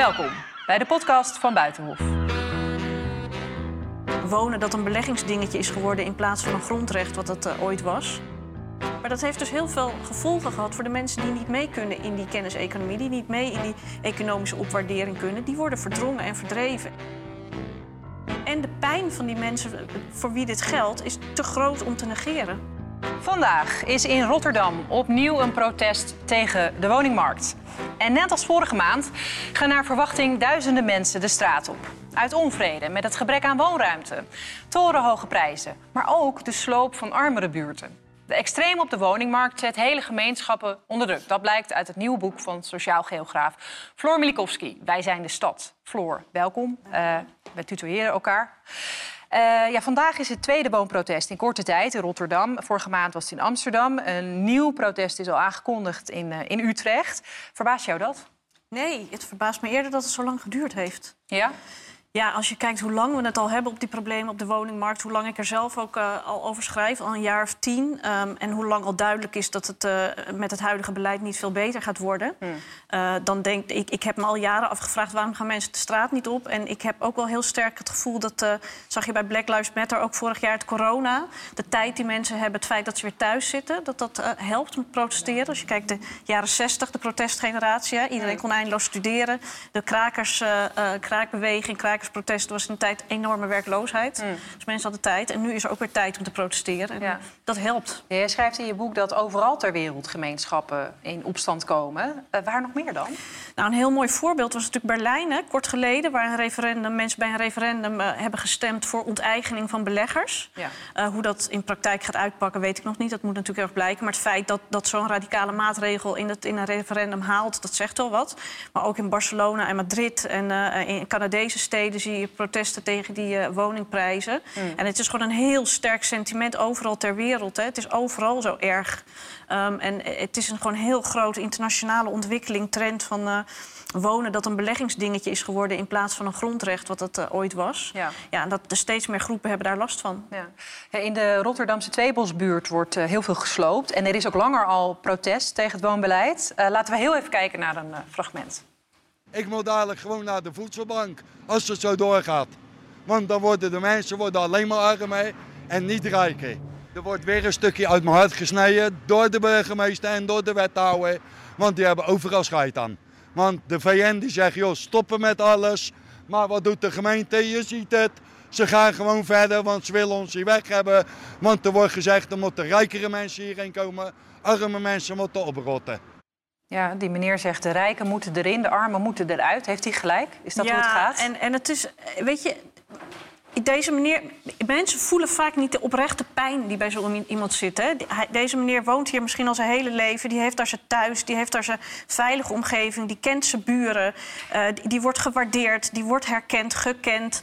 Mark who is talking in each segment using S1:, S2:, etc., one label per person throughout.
S1: Welkom bij de podcast van Buitenhof.
S2: Wonen dat een beleggingsdingetje is geworden in plaats van een grondrecht wat het uh, ooit was. Maar dat heeft dus heel veel gevolgen gehad voor de mensen die niet mee kunnen in die kenniseconomie, die niet mee in die economische opwaardering kunnen. Die worden verdrongen en verdreven. En de pijn van die mensen voor wie dit geldt is te groot om te negeren.
S1: Vandaag is in Rotterdam opnieuw een protest tegen de woningmarkt. En net als vorige maand gaan naar verwachting duizenden mensen de straat op. Uit onvrede met het gebrek aan woonruimte, torenhoge prijzen, maar ook de sloop van armere buurten. De extreem op de woningmarkt zet hele gemeenschappen onder druk. Dat blijkt uit het nieuwe boek van sociaal geograaf Floor Milikowski. Wij zijn de stad. Floor, welkom. Uh, we tutoyeren elkaar. Uh, ja, vandaag is het tweede woonprotest in korte tijd in Rotterdam. Vorige maand was het in Amsterdam. Een nieuw protest is al aangekondigd in, uh, in Utrecht. Verbaast jou dat?
S2: Nee, het verbaast me eerder dat het zo lang geduurd heeft.
S1: Ja?
S2: Ja, als je kijkt hoe lang we het al hebben op die problemen op de woningmarkt, hoe lang ik er zelf ook uh, al over schrijf, al een jaar of tien. Um, en hoe lang al duidelijk is dat het uh, met het huidige beleid niet veel beter gaat worden. Hmm. Uh, dan denk ik, ik heb me al jaren afgevraagd waarom gaan mensen de straat niet op. En ik heb ook wel heel sterk het gevoel dat, zag je bij Black Lives Matter ook vorig jaar het corona. De tijd die mensen hebben, het feit dat ze weer thuis zitten, dat dat helpt met protesteren. Als je kijkt de jaren 60, de protestgeneratie, iedereen kon eindeloos studeren. De krakers, kraakbeweging, krakers protest was in een tijd enorme werkloosheid. Mm. Dus mensen hadden tijd. En nu is er ook weer tijd om te protesteren. En ja. dat helpt.
S1: Ja, je schrijft in je boek dat overal ter wereld gemeenschappen in opstand komen. Uh, waar nog meer dan?
S2: Nou, een heel mooi voorbeeld was natuurlijk Berlijn, hè, kort geleden... waar een referendum, mensen bij een referendum uh, hebben gestemd voor onteigening van beleggers. Ja. Uh, hoe dat in praktijk gaat uitpakken, weet ik nog niet. Dat moet natuurlijk erg blijken. Maar het feit dat, dat zo'n radicale maatregel in, het, in een referendum haalt... dat zegt wel wat. Maar ook in Barcelona en Madrid en in Canadese steden zie je protesten tegen die uh, woningprijzen. Mm. En het is gewoon een heel sterk sentiment overal ter wereld. Hè. Het is overal zo erg. Um, en het is een gewoon heel grote internationale ontwikkeling, trend van uh, wonen dat een beleggingsdingetje is geworden in plaats van een grondrecht, wat dat uh, ooit was. Ja. ja, en dat er steeds meer groepen hebben daar last van.
S1: Ja. In de Rotterdamse Tweebosbuurt wordt heel veel gesloopt. En er is ook langer al protest tegen het woonbeleid. laten we heel even kijken naar een fragment.
S3: Ik moet dadelijk gewoon naar de voedselbank als het zo doorgaat. Want dan worden de mensen worden alleen maar armer en niet rijker. Er wordt weer een stukje uit mijn hart gesneden door de burgemeester en door de wethouder. Want die hebben overal scheid aan. Want de VN die zegt, joh, stoppen met alles. Maar wat doet de gemeente? Je ziet het. Ze gaan gewoon verder, want ze willen ons hier weg hebben. Want er wordt gezegd, er moeten rijkere mensen hierheen komen. Arme mensen moeten oprotten.
S1: Ja, die meneer zegt de rijken moeten erin, de armen moeten eruit. Heeft hij gelijk? Is dat
S2: ja,
S1: hoe het gaat?
S2: En, en het is, weet je, deze meneer, mensen voelen vaak niet de oprechte pijn die bij zo iemand zit. Hè. Deze meneer woont hier misschien al zijn hele leven. Die heeft daar zijn thuis, die heeft daar zijn veilige omgeving, die kent zijn buren. Uh, die, die, wordt gewaardeerd, die wordt herkend, gekend.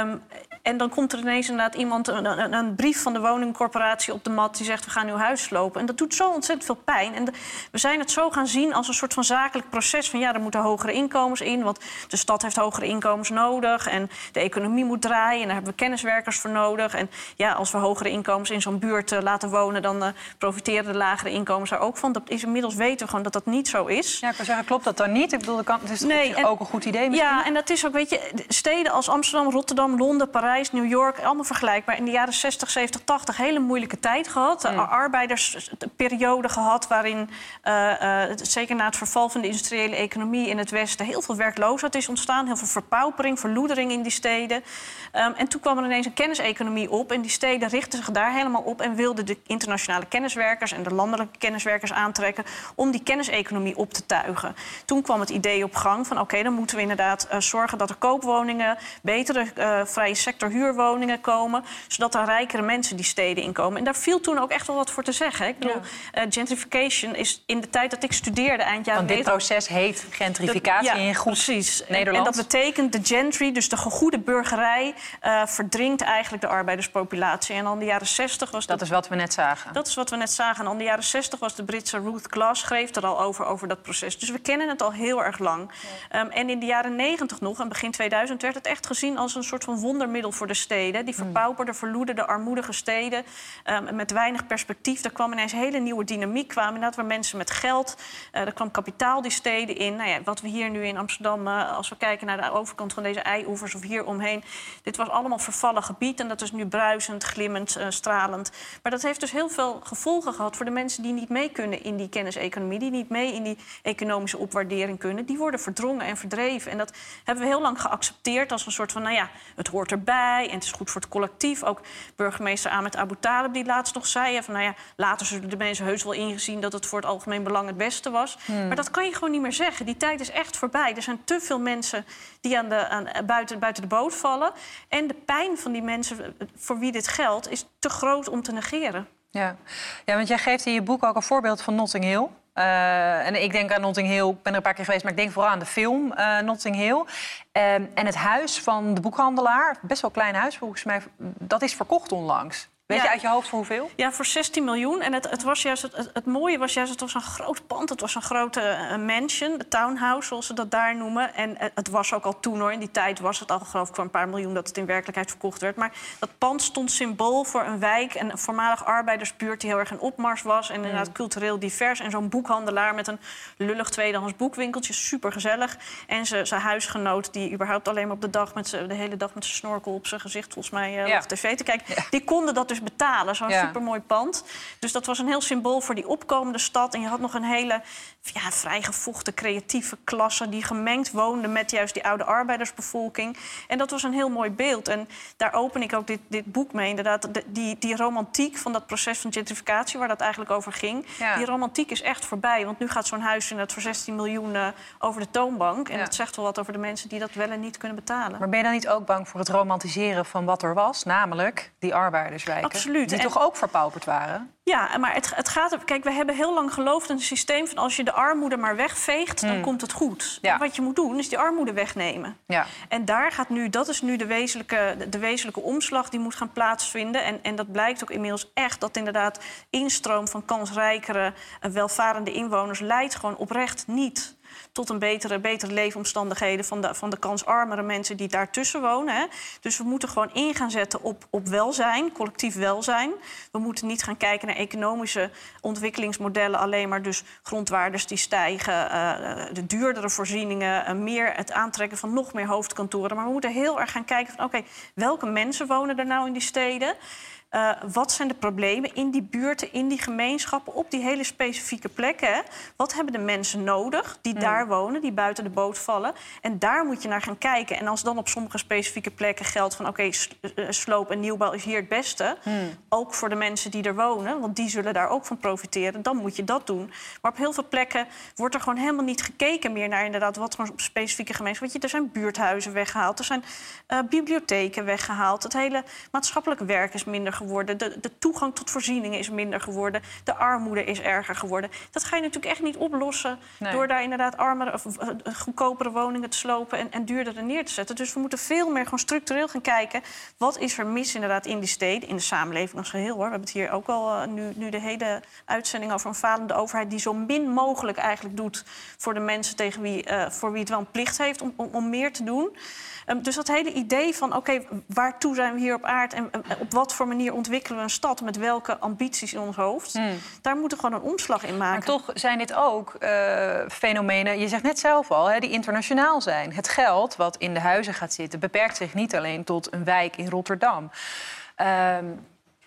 S2: Um, en dan komt er ineens inderdaad iemand, een, een, een, brief van de woningcorporatie op de mat... die zegt, we gaan uw huis slopen. En dat doet zo ontzettend veel pijn. En we zijn het zo gaan zien als een soort van zakelijk proces... van ja, er moeten hogere inkomens in, want de stad heeft hogere inkomens nodig... en de economie moet draaien en daar hebben we kenniswerkers voor nodig. En ja, als we hogere inkomens in zo'n buurt uh, laten wonen... dan uh, profiteren de lagere inkomens daar ook van. Dat is inmiddels weten we gewoon dat dat niet zo is.
S1: Ja, ik wil zeggen, klopt dat dan niet? Ik bedoel, het is nee, ook een goed idee misschien?
S2: Ja, en dat is ook, weet je, steden als Amsterdam, Rotterdam, Londen, Parijs... New York, allemaal vergelijkbaar. In de jaren 60, 70, 80 hele moeilijke tijd gehad. Mm. Arbeidersperiode gehad waarin, uh, uh, zeker na het verval van de industriële economie in het Westen, heel veel werkloosheid is ontstaan. Heel veel verpaupering, verloedering in die steden. Um, en toen kwam er ineens een kenniseconomie op. En die steden richtten zich daar helemaal op en wilden de internationale kenniswerkers en de landelijke kenniswerkers aantrekken om die kenniseconomie op te tuigen. Toen kwam het idee op gang van oké, dan moeten we inderdaad uh, zorgen dat er koopwoningen, betere vrije sector huurwoningen komen, zodat er rijkere mensen die steden inkomen. En daar viel toen ook echt wel wat voor te zeggen. Ik bedoel, ja. uh, gentrification is in de tijd dat ik studeerde, eind jaren
S1: Want dit proces heet gentrificatie
S2: dat,
S1: ja, in goed
S2: precies.
S1: Nederland.
S2: En, dat betekent de gentry, dus de goede burgerij, uh, verdringt eigenlijk de arbeiderspopulatie. En dan de jaren 60 was...
S1: Dat is wat we net zagen.
S2: Dat is wat we net zagen. En dan de jaren 60 was de Britse Ruth Glass, schreef er al over, over dat proces. Dus we kennen het al heel erg lang. Ja. Um, en in de jaren 90 nog, en begin 2000, werd het echt gezien als een soort van wondermiddel voor de steden. Die verpauperde, verloederde, armoedige steden um, met weinig perspectief. Er kwam ineens hele nieuwe dynamiek. Kwamen inderdaad waar mensen met geld. Uh, er kwam kapitaal die steden in. Nou ja, wat we hier nu in Amsterdam, uh, als we kijken naar de overkant van deze eioevers of hier omheen. Dit was allemaal vervallen gebied en dat is nu bruisend, glimmend, uh, stralend. Maar dat heeft dus heel veel gevolgen gehad voor de mensen die niet mee kunnen in die kenniseconomie, die niet mee in die economische opwaardering kunnen. Die worden verdrongen en verdreven. En dat hebben we heel lang geaccepteerd als een soort van, nou ja, het hoort erbij en het is goed voor het collectief. Ook burgemeester Ahmed Abu Talib die laatst nog zei van, nou ja, later zullen de mensen heus wel ingezien dat het voor het algemeen belang het beste was. Hmm. Maar dat kan je gewoon niet meer zeggen. Die tijd is echt voorbij. Er zijn te veel mensen die aan de, aan, buiten, buiten de boot vallen. En de pijn van die mensen voor wie dit geldt is te groot om te negeren.
S1: Ja. ja, want jij geeft in je boek ook een voorbeeld van Notting Hill. Uh, en ik denk aan Notting Hill, ik ben er een paar keer geweest, maar ik denk vooral aan de film uh, Notting Hill. Uh, en het huis van de boekhandelaar, best wel een klein huis volgens mij, dat is verkocht onlangs. Weet je uit je hoofd voor hoeveel?
S2: Ja, voor 16 miljoen. En het, het, was juist, het, het, mooie was juist, het was een groot pand. Het was een grote uh, mansion, de townhouse, zoals ze dat daar noemen. En uh, het was ook al toen hoor. In die tijd was het al geloof ik voor een paar miljoen dat het in werkelijkheid verkocht werd. Maar dat pand stond symbool voor een wijk, een voormalig arbeidersbuurt die heel erg in opmars was. En inderdaad mm. cultureel divers. En zo'n boekhandelaar met een lullig tweedehands boekwinkeltje, super gezellig. En zijn huisgenoot, die überhaupt alleen maar op de dag met de hele dag met zijn snorkel op zijn gezicht, volgens mij, uh, ja. op tv te kijken. Ja. Die konden dat dus dus betalen. Zo'n ja. supermooi pand. Dus dat was een heel symbool voor die opkomende stad. En je had nog een hele ja, vrijgevochten creatieve klasse... die gemengd woonde met juist die oude arbeidersbevolking. En dat was een heel mooi beeld. En daar open ik ook dit, dit boek mee. Inderdaad, die, die romantiek van dat proces van gentrificatie... waar dat eigenlijk over ging. Die romantiek is echt voorbij. Want nu gaat zo'n huis inderdaad voor 16 miljoen uh, over de toonbank. En dat zegt wel wat over de mensen die dat wel en niet kunnen betalen.
S1: Maar ben je dan niet ook bang voor het romantiseren van wat er was? Namelijk die arbeiderswijken.
S2: Absoluut.
S1: Die toch ook verpauperd waren?
S2: Ja, maar het, het gaat. Kijk, we hebben heel lang geloofd in een systeem van als je de armoede maar wegveegt, dan hmm. komt het goed. Ja. Wat je moet doen, is die armoede wegnemen. Ja. En daar gaat nu, dat is nu de wezenlijke, de, wezenlijke omslag die moet gaan plaatsvinden. En, en dat blijkt ook inmiddels echt dat inderdaad instroom van kansrijkere, welvarende inwoners leidt gewoon oprecht niet tot een betere, betere leefomstandigheden van de, van de kansarmere mensen die daartussen wonen. Hè. Dus we moeten gewoon in gaan zetten op, op welzijn, collectief welzijn. We moeten niet gaan kijken naar economische ontwikkelingsmodellen, alleen maar dus grondwaardes die stijgen, uh, de duurdere voorzieningen, uh, meer het aantrekken van nog meer hoofdkantoren. Maar we moeten heel erg gaan kijken van oké, welke mensen wonen er nou in die steden? Uh, wat zijn de problemen in die buurten, in die gemeenschappen, op die hele specifieke plekken? Wat hebben de mensen nodig die hmm. daar wonen, die buiten de boot vallen? En daar moet je naar gaan kijken. En als dan op sommige specifieke plekken geldt van... oké, okay, eh, sloop en nieuwbouw is hier het beste... Hmm. ook voor de mensen die er wonen, want die zullen daar ook van profiteren... dan moet je dat doen. Maar op heel veel plekken wordt er gewoon helemaal niet gekeken meer naar... inderdaad, wat voor specifieke gemeenschappen... Want je, er zijn buurthuizen weggehaald, er zijn uh, bibliotheken weggehaald... het hele maatschappelijk werk is minder geworden. De, de, toegang tot voorzieningen is minder geworden. De armoede is erger geworden. Dat ga je natuurlijk echt niet oplossen door daar inderdaad armere of uh, goedkopere woningen te slopen en, en duurder neer te zetten. Dus we moeten veel meer gewoon structureel gaan kijken. Wat is er mis inderdaad in die steden, in de samenleving als geheel hoor. We hebben het hier ook al uh, nu, nu de hele uitzending over een falende overheid die zo min mogelijk eigenlijk doet voor de mensen tegen wie, uh, voor wie het wel een plicht heeft om, om, om meer te doen. Um, dus dat hele idee van oké, okay, waartoe zijn we hier op aard en op wat voor manier ontwikkelen we een stad met welke ambities in ons hoofd, hmm. daar moeten we gewoon een omslag in maken.
S1: Maar toch zijn dit ook uh, fenomenen, je zegt net zelf al, hè, die internationaal zijn. Het geld wat in de huizen gaat zitten beperkt zich niet alleen tot een wijk in Rotterdam. Um,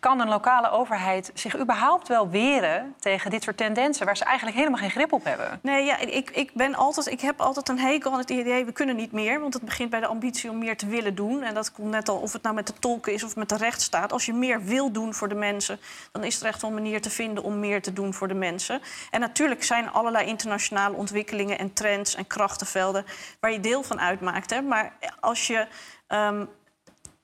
S1: kan een lokale overheid zich überhaupt wel weren tegen dit soort tendensen waar ze eigenlijk helemaal geen grip op hebben?
S2: Nee, ja, ik, ik, ben altijd, ik heb altijd een hekel aan het idee, we kunnen niet meer. Want het begint bij de ambitie om meer te willen doen. En dat komt net al, of het nou met de tolken is of met de rechtsstaat. Als je meer wil doen voor de mensen, dan is er echt wel een manier te vinden om meer te doen voor de mensen. En natuurlijk zijn er allerlei internationale ontwikkelingen en trends en krachtenvelden waar je deel van uitmaakt. Hè. Maar als je um,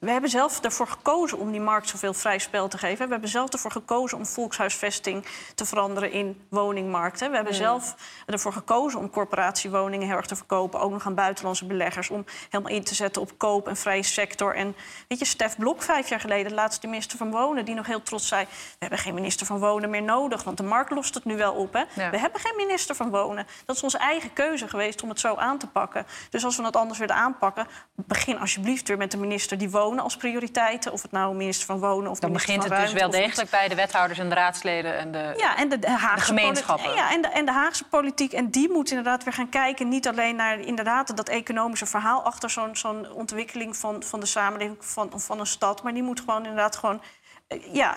S2: we hebben zelf ervoor gekozen om die markt zoveel vrij spel te geven. We hebben zelf ervoor gekozen om volkshuisvesting te veranderen in woningmarkten. We hebben zelf ervoor gekozen om corporatiewoningen heel erg te verkopen. Ook nog aan buitenlandse beleggers. Om helemaal in te zetten op koop en vrije sector. En weet je, Stef Blok vijf jaar geleden, de laatste minister van Wonen... die nog heel trots zei, we hebben geen minister van Wonen meer nodig. Want de markt lost het nu wel op. Hè? We hebben geen minister van Wonen. Dat is onze eigen keuze geweest om het zo aan te pakken. Dus als we het anders willen aanpakken... begin alsjeblieft weer met de minister die woont wonen als prioriteiten. Of het nou minister van Wonen of
S1: Dan
S2: minister
S1: begint
S2: van
S1: het dus wel degelijk bij de wethouders en de raadsleden en de...
S2: Ja, en de, de Haagse
S1: de gemeenschappen.
S2: politiek- Ja, en de, en de Haagse politiek. En die moet inderdaad weer gaan kijken. Niet alleen naar inderdaad, dat economische verhaal achter zo'n zo'n ontwikkeling van, van de samenleving van, van een stad. Maar die moet gewoon inderdaad gewoon. eh, Ja,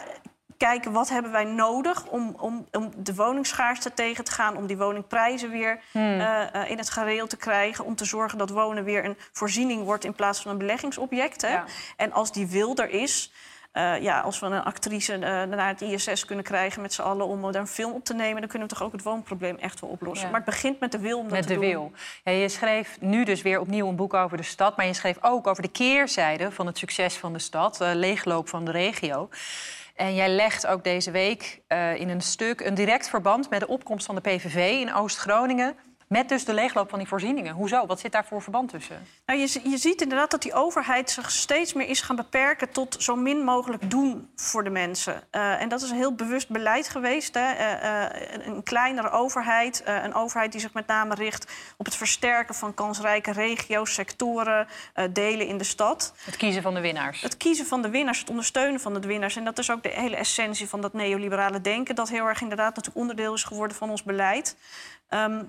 S2: kijken wat hebben wij nodig om, om, om de woningsschaarste tegen te gaan, om die woningprijzen weer
S1: Hmm.
S2: eh, eh, in het gareel te krijgen, om te zorgen dat wonen weer een voorziening wordt in plaats van een beleggingsobject. Hè?
S1: Ja.
S2: En als die wil er is, eh, ja, als we een actrice naar het ISS kunnen krijgen met z'n allen om daar een film op te nemen, dan kunnen we toch ook het woonprobleem echt wel oplossen.
S1: Ja.
S2: Maar het begint met de wil om dat
S1: Met
S2: te
S1: de
S2: doen.
S1: wil. Ja, je schreef nu dus weer opnieuw een boek over de stad. Maar je schreef ook over de keerzijde van het succes van de stad. eh, leegloop van de regio. En jij legt ook deze week eh, in een stuk een direct verband met de opkomst van de PVV in Oost-Groningen. Met dus de leegloop van die voorzieningen. Hoezo? Wat zit daar voor verband tussen?
S2: Nou, je, je ziet inderdaad dat die overheid zich steeds meer is gaan beperken tot zo min mogelijk doen voor de mensen. Eh, en dat is een heel bewust beleid geweest. Hè. Eh, eh, een, een kleinere overheid, een overheid die zich met name richt op het versterken van kansrijke regio's, sectoren, delen in de stad.
S1: Het kiezen van de winnaars.
S2: Het kiezen van de winnaars, het ondersteunen van de winnaars. En dat is ook de hele essentie van dat neoliberale denken, dat heel erg inderdaad natuurlijk onderdeel is geworden van ons beleid. Ehm,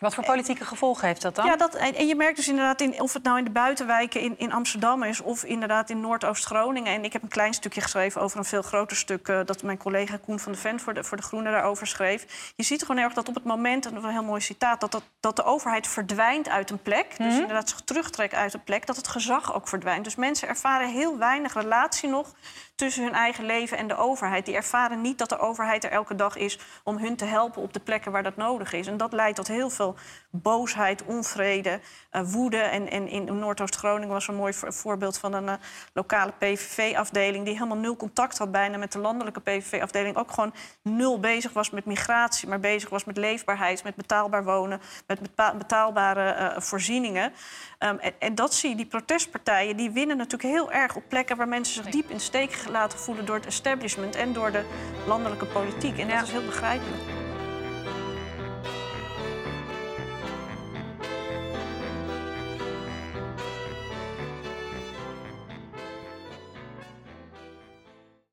S1: Wat voor politieke gevolgen heeft dat dan?
S2: ja, dat, en, je merkt dus inderdaad, in, of het nou in de buitenwijken in, in Amsterdam is... of inderdaad in Noordoost-Groningen. En ik heb een klein stukje geschreven over een veel groter stuk... eh, dat mijn collega Koen van de Ven voor de, voor de Groenen daarover schreef. Je ziet gewoon erg dat op het moment, en dat is een heel mooi citaat... dat, dat, dat de overheid verdwijnt uit een plek. Dus inderdaad zich terugtrekt uit een plek. Dat het gezag ook verdwijnt. Dus mensen ervaren heel weinig relatie nog tussen hun eigen leven en de overheid. Die ervaren niet dat de overheid er elke dag is om hun te helpen op de plekken waar dat nodig is. En dat leidt tot heel veel boosheid, onvrede, eh, woede. En, en in Noordoost-Groningen was een mooi voor- voorbeeld van een eh, lokale PVV-afdeling... die helemaal nul contact had bijna met de landelijke PVV-afdeling. Ook gewoon nul bezig was met migratie, maar bezig was met leefbaarheid... met betaalbaar wonen, met betaalbare eh, voorzieningen. Ehm, en, en dat zie je, die protestpartijen, die winnen natuurlijk heel erg op plekken... waar mensen zich diep in steek laten voelen door het establishment... en door de landelijke politiek. En
S1: Ja.
S2: dat is heel begrijpelijk.